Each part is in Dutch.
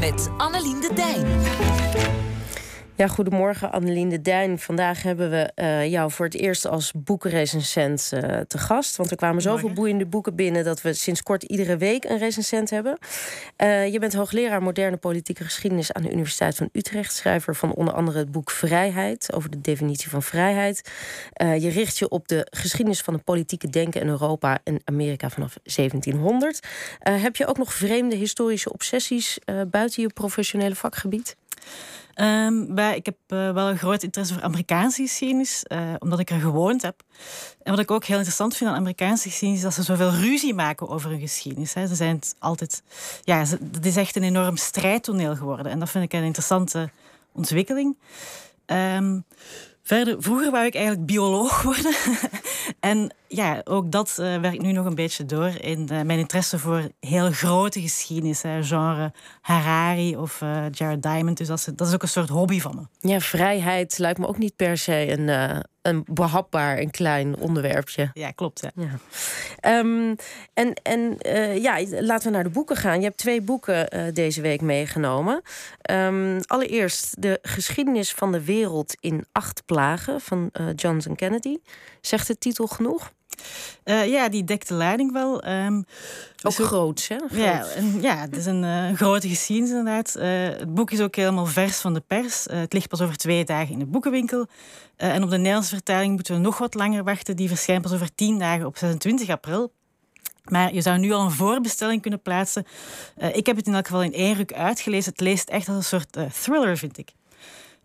Met Annelien de Dijn. Ja, goedemorgen Annelien de Dijn. Vandaag hebben we uh, jou voor het eerst als boekenrecensent uh, te gast. Want er kwamen zoveel boeiende boeken binnen... dat we sinds kort iedere week een recensent hebben. Uh, je bent hoogleraar moderne politieke geschiedenis... aan de Universiteit van Utrecht. Schrijver van onder andere het boek Vrijheid... over de definitie van vrijheid. je richt je op de geschiedenis van het politieke denken... in Europa en Amerika vanaf 1700. heb je ook nog vreemde historische obsessies... buiten je professionele vakgebied? Bij, ik heb uh, wel een groot interesse voor Amerikaanse geschiedenis, uh, omdat ik er gewoond heb. En wat ik ook heel interessant vind aan Amerikaanse geschiedenis, is dat ze zoveel ruzie maken over hun geschiedenis. Hè. Ze zijn altijd, ja, het is echt een enorm strijdtoneel geworden. En dat vind ik een interessante ontwikkeling. Um, Verder, vroeger wou ik eigenlijk bioloog worden. en ja, ook dat uh, werkt nu nog een beetje door in uh, mijn interesse voor heel grote geschiedenis. Hè, genre Harari of uh, Jared Diamond. Dus dat is, dat is ook een soort hobby van me. Ja, vrijheid lijkt me ook niet per se een, een behapbaar en klein onderwerpje. Ja, klopt. Ja. ja. Um, en en uh, ja, laten we naar de boeken gaan. Je hebt twee boeken uh, deze week meegenomen. Um, allereerst de geschiedenis van de wereld in acht plagen van uh, Johnson Kennedy. Zegt de titel genoeg? Uh, ja, die dekt de leiding wel. Um, ook dus groot, hè? Ja, en, ja, het is een uh, grote geschiedenis inderdaad. Uh, het boek is ook helemaal vers van de pers. het ligt pas over twee dagen in de boekenwinkel. en op de Nederlandse vertaling moeten we nog wat langer wachten. Die verschijnt pas over tien dagen op 26 april. Maar je zou nu al een voorbestelling kunnen plaatsen. ik heb het in elk geval in één ruk uitgelezen. Het leest echt als een soort thriller, vind ik.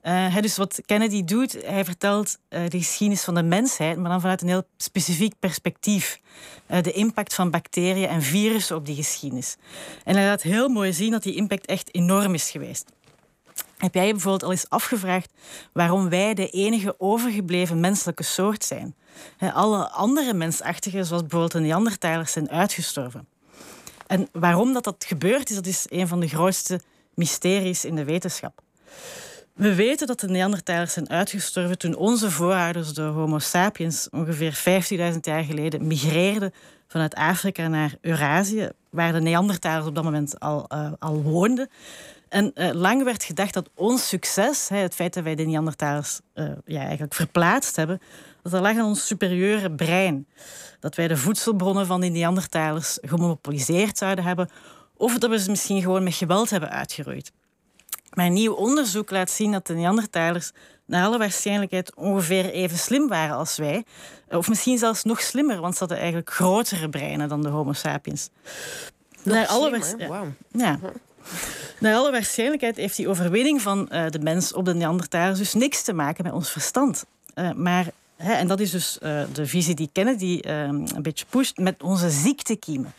Uh, dus wat Kennedy doet, hij vertelt uh, de geschiedenis van de mensheid, maar dan vanuit een heel specifiek perspectief. Uh, de impact van bacteriën en virussen op die geschiedenis. En hij laat heel mooi zien dat die impact echt enorm is geweest. Heb jij je bijvoorbeeld al eens afgevraagd waarom wij de enige overgebleven menselijke soort zijn? alle andere mensachtigen, zoals bijvoorbeeld de Neandertalers, zijn uitgestorven. En waarom dat, dat gebeurt, is, dat is een van de grootste mysteries in de wetenschap. We weten dat de Neandertalers zijn uitgestorven toen onze voorouders, de Homo sapiens, ongeveer 15.000 jaar geleden migreerden vanuit Afrika naar Eurasië, waar de Neandertalers op dat moment al, uh, al woonden. En uh, lang werd gedacht dat ons succes, hè, het feit dat wij de Neandertalers uh, ja, eigenlijk verplaatst hebben, dat lag aan ons superieure brein. Dat wij de voedselbronnen van die Neandertalers gemonopoliseerd zouden hebben, of dat we ze misschien gewoon met geweld hebben uitgeroeid. Maar nieuw onderzoek laat zien dat de Neandertalers naar alle waarschijnlijkheid ongeveer even slim waren als wij. Of misschien zelfs nog slimmer, want ze hadden eigenlijk grotere breinen dan de Homo sapiens. naar alle, wow. ja. naar alle waarschijnlijkheid heeft die overwinning van uh, de mens op de Neandertalers dus niks te maken met ons verstand. Uh, maar, hè, en dat is dus uh, de visie die Kennedy een beetje pusht, met onze ziektekiemen.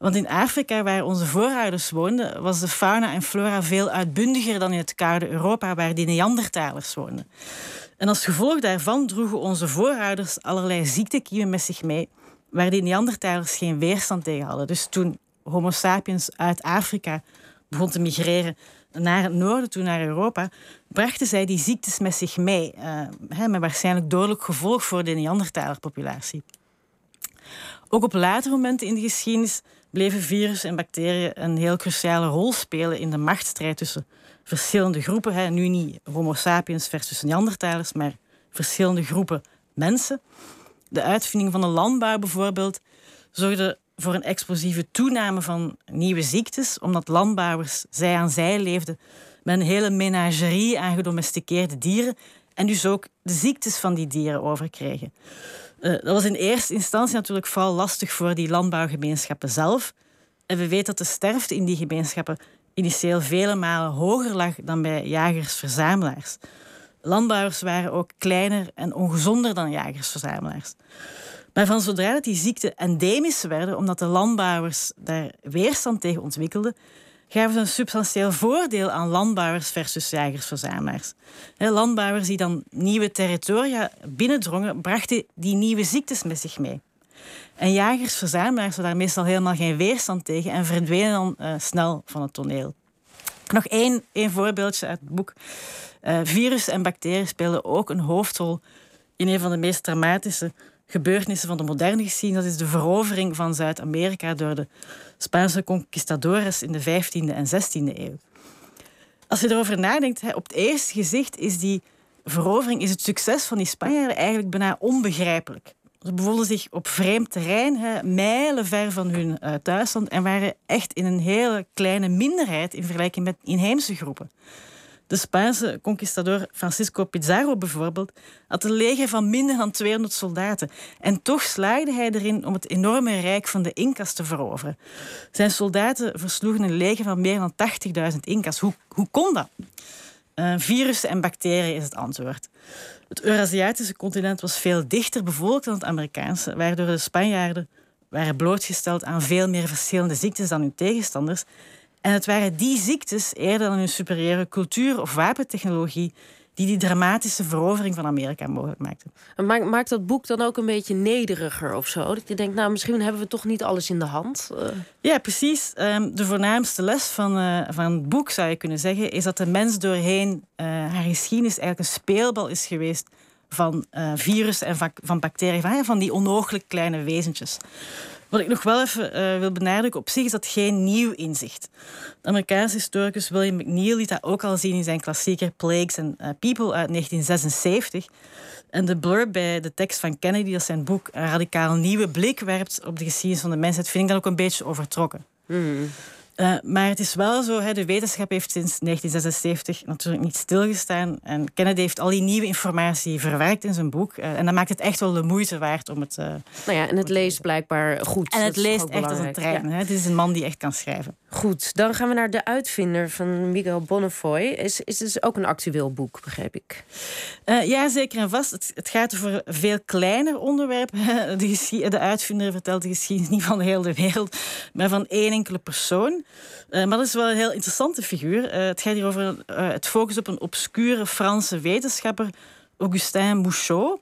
Want in Afrika, waar onze voorouders woonden, was de fauna en flora veel uitbundiger dan in het koude Europa, waar die Neandertalers woonden. En als gevolg daarvan droegen onze voorouders allerlei ziektekiemen met zich mee, waar die Neandertalers geen weerstand tegen hadden. Dus toen Homo sapiens uit Afrika begon te migreren naar het noorden, toen naar Europa, brachten zij die ziektes met zich mee, uh, met waarschijnlijk dodelijk gevolg voor de Neandertalerpopulatie. Ook op latere momenten in de geschiedenis bleven virussen en bacteriën een heel cruciale rol spelen in de machtsstrijd tussen verschillende groepen. Hè. Nu niet Homo sapiens versus Neandertalers, maar verschillende groepen mensen. De uitvinding van de landbouw bijvoorbeeld zorgde voor een explosieve toename van nieuwe ziektes, omdat landbouwers zij aan zij leefden met een hele menagerie aan gedomesticeerde dieren en dus ook de ziektes van die dieren overkregen. Uh, dat was in eerste instantie natuurlijk vooral lastig voor die landbouwgemeenschappen zelf. En we weten dat de sterfte in die gemeenschappen initieel vele malen hoger lag dan bij jagers-verzamelaars. Landbouwers waren ook kleiner en ongezonder dan jagers-verzamelaars. Maar van zodra dat die ziekten endemisch werden, omdat de landbouwers daar weerstand tegen ontwikkelden, gaven ze een substantieel voordeel aan landbouwers versus jagers-verzamelaars. Landbouwers die dan nieuwe territoria binnendrongen, brachten die nieuwe ziektes met zich mee. En jagers-verzamelaars hadden daar meestal helemaal geen weerstand tegen en verdwenen dan uh, snel van het toneel. Nog één, voorbeeldje uit het boek. Uh, virus en bacteriën spelen ook een hoofdrol in een van de meest dramatische gebeurtenissen van de moderne geschiedenis. Dat is de verovering van Zuid-Amerika door de Spaanse conquistadores in de 15e en 16e eeuw. Als je erover nadenkt, op het eerste gezicht is die verovering, is het succes van die Spanjaarden eigenlijk bijna onbegrijpelijk. Ze bevonden zich op vreemd terrein, hè, mijlen ver van hun uh, thuisland, en waren echt in een hele kleine minderheid in vergelijking met inheemse groepen. De Spaanse conquistador Francisco Pizarro bijvoorbeeld had een leger van minder dan 200 soldaten. En toch slaagde hij erin om het enorme rijk van de Incas te veroveren. Zijn soldaten versloegen een leger van meer dan 80.000 Incas. Hoe, hoe kon dat? Uh, virussen en bacteriën is het antwoord. Het Eurasiatische continent was veel dichter bevolkt dan het Amerikaanse, waardoor de Spanjaarden waren blootgesteld aan veel meer verschillende ziektes dan hun tegenstanders. En het waren die ziektes, eerder dan hun superieure cultuur of wapentechnologie, die die dramatische verovering van Amerika mogelijk maakten. En maakt, dat boek dan ook een beetje nederiger of zo? Dat je denkt, nou, misschien hebben we toch niet alles in de hand? Uh. Ja, precies. Um, de voornaamste les van, uh, van het boek, zou je kunnen zeggen, is dat de mens doorheen uh, haar geschiedenis eigenlijk een speelbal is geweest van virussen en van, van bacteriën, van, van die onogelijk kleine wezentjes. Wat ik nog wel even uh, wil benadrukken, op zich is dat geen nieuw inzicht. De Amerikaanse historicus William McNeill liet dat ook al zien in zijn klassieker Plagues and uh, People uit 1976. En de blurb bij de tekst van Kennedy, dat zijn boek een radicaal nieuwe blik werpt op de geschiedenis van de mensheid, vind ik dan ook een beetje overtrokken. Mm. Uh, maar het is wel zo, hè, de wetenschap heeft sinds 1976 natuurlijk niet stilgestaan. En Kennedy heeft al die nieuwe informatie verwerkt in zijn boek. Uh, en dat maakt het echt wel de moeite waard om het... Uh, nou ja, en het leest blijkbaar goed. En het leest echt als een trein. Ja. Hè. Het is een man die echt kan schrijven. Goed, dan gaan we naar De Uitvinder van Miguel Bonnefoy. Is, is dus ook een actueel boek, begreep ik? ja, zeker en vast. Het, gaat over veel kleiner onderwerp. De, de Uitvinder vertelt de geschiedenis niet van de hele wereld, maar van één enkele persoon. Uh, maar dat is wel een heel interessante figuur. Uh, het gaat hier over uh, het focus op een obscure Franse wetenschapper, Augustin Bouchot.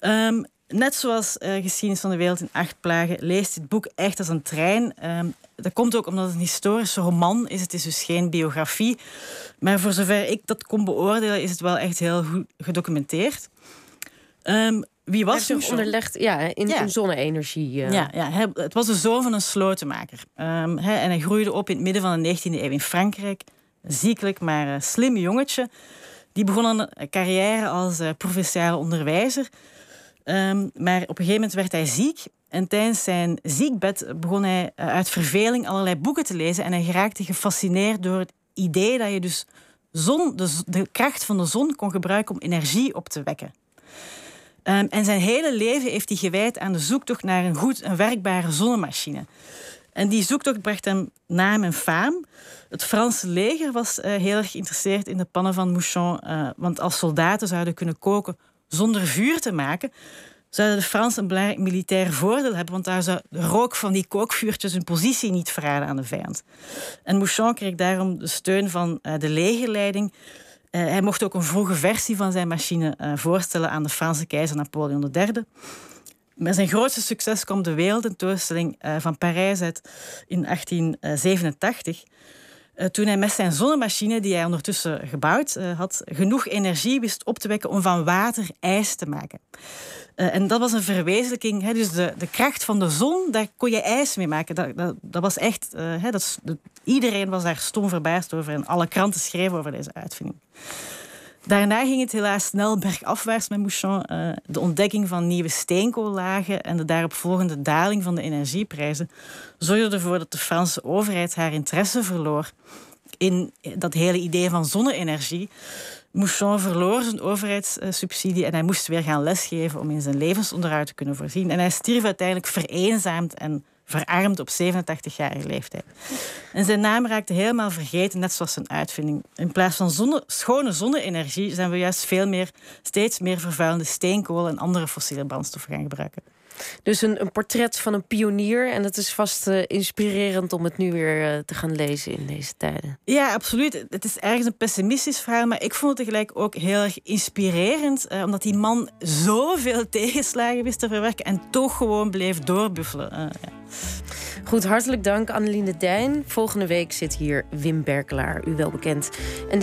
Um, net zoals Geschiedenis van de Wereld in acht plagen leest dit boek echt als een trein. Um, dat komt ook omdat het een historische roman is. Het is dus geen biografie. Maar voor zover ik dat kon beoordelen, is het wel echt heel goed gedocumenteerd. Um, wie was hij? onderlegd ja, in, ja. zonne-energie. Uh. Ja, ja, het was de zoon van een slotenmaker. Um, he, en hij groeide op in het midden van de 19e eeuw in Frankrijk. Ziekelijk, maar uh, slim jongetje. Die begon een carrière als uh, provinciale onderwijzer. Um, maar op een gegeven moment werd hij ziek. En tijdens zijn ziekbed begon hij uit verveling allerlei boeken te lezen. En hij geraakte gefascineerd door het idee dat je dus zon, de, de kracht van de zon kon gebruiken om energie op te wekken. Um, en zijn hele leven heeft hij gewijd aan de zoektocht naar een goed en werkbare zonnemachine. En die zoektocht bracht hem naam en faam. Het Franse leger was uh, heel erg geïnteresseerd in de pannen van Mouchon. Uh, want als soldaten zouden kunnen koken zonder vuur te maken, zouden de Fransen een belangrijk militair voordeel hebben. Want daar zou de rook van die kookvuurtjes hun positie niet verraden aan de vijand. En Mouchon kreeg daarom de steun van uh, de legerleiding. Uh, hij mocht ook een vroege versie van zijn machine uh, voorstellen aan de Franse keizer Napoleon III. Met zijn grootste succes kwam de wereldtentoonstelling van Parijs uit in 1887. Toen hij met zijn zonnemachine, die hij ondertussen gebouwd had, genoeg energie wist op te wekken om van water ijs te maken. Uh, en dat was een verwezenlijking. Dus de, kracht van de zon, daar kon je ijs mee maken. Dat, was echt... Iedereen was daar stom verbaasd over. En alle kranten schreven over deze uitvinding. Daarna ging het helaas snel bergafwaarts met Mouchon. Uh, de ontdekking van nieuwe steenkoollagen en de daaropvolgende daling van de energieprijzen zorgden ervoor dat de Franse overheid haar interesse verloor in dat hele idee van zonne-energie. Mouchon verloor zijn overheidssubsidie en hij moest weer gaan lesgeven om in zijn levensonderhoud te kunnen voorzien. En hij stierf uiteindelijk vereenzaamd en verarmd op 87-jarige leeftijd. En zijn naam raakte helemaal vergeten, net zoals zijn uitvinding. In plaats van zonne, schone zonne-energie zijn we juist veel meer, steeds meer vervuilende steenkool en andere fossiele brandstoffen gaan gebruiken. Dus een, een, portret van een pionier. En dat is vast uh, inspirerend om het nu weer uh, te gaan lezen in deze tijden. Ja, absoluut. Het is ergens een pessimistisch verhaal. Maar ik vond het tegelijk ook heel erg inspirerend. Uh, omdat die man zoveel tegenslagen wist te verwerken. En toch gewoon bleef doorbuffelen. Ja. Goed, hartelijk dank Anneline de Dijn. Volgende week zit hier Wim Berkelaar, u wel bekend. En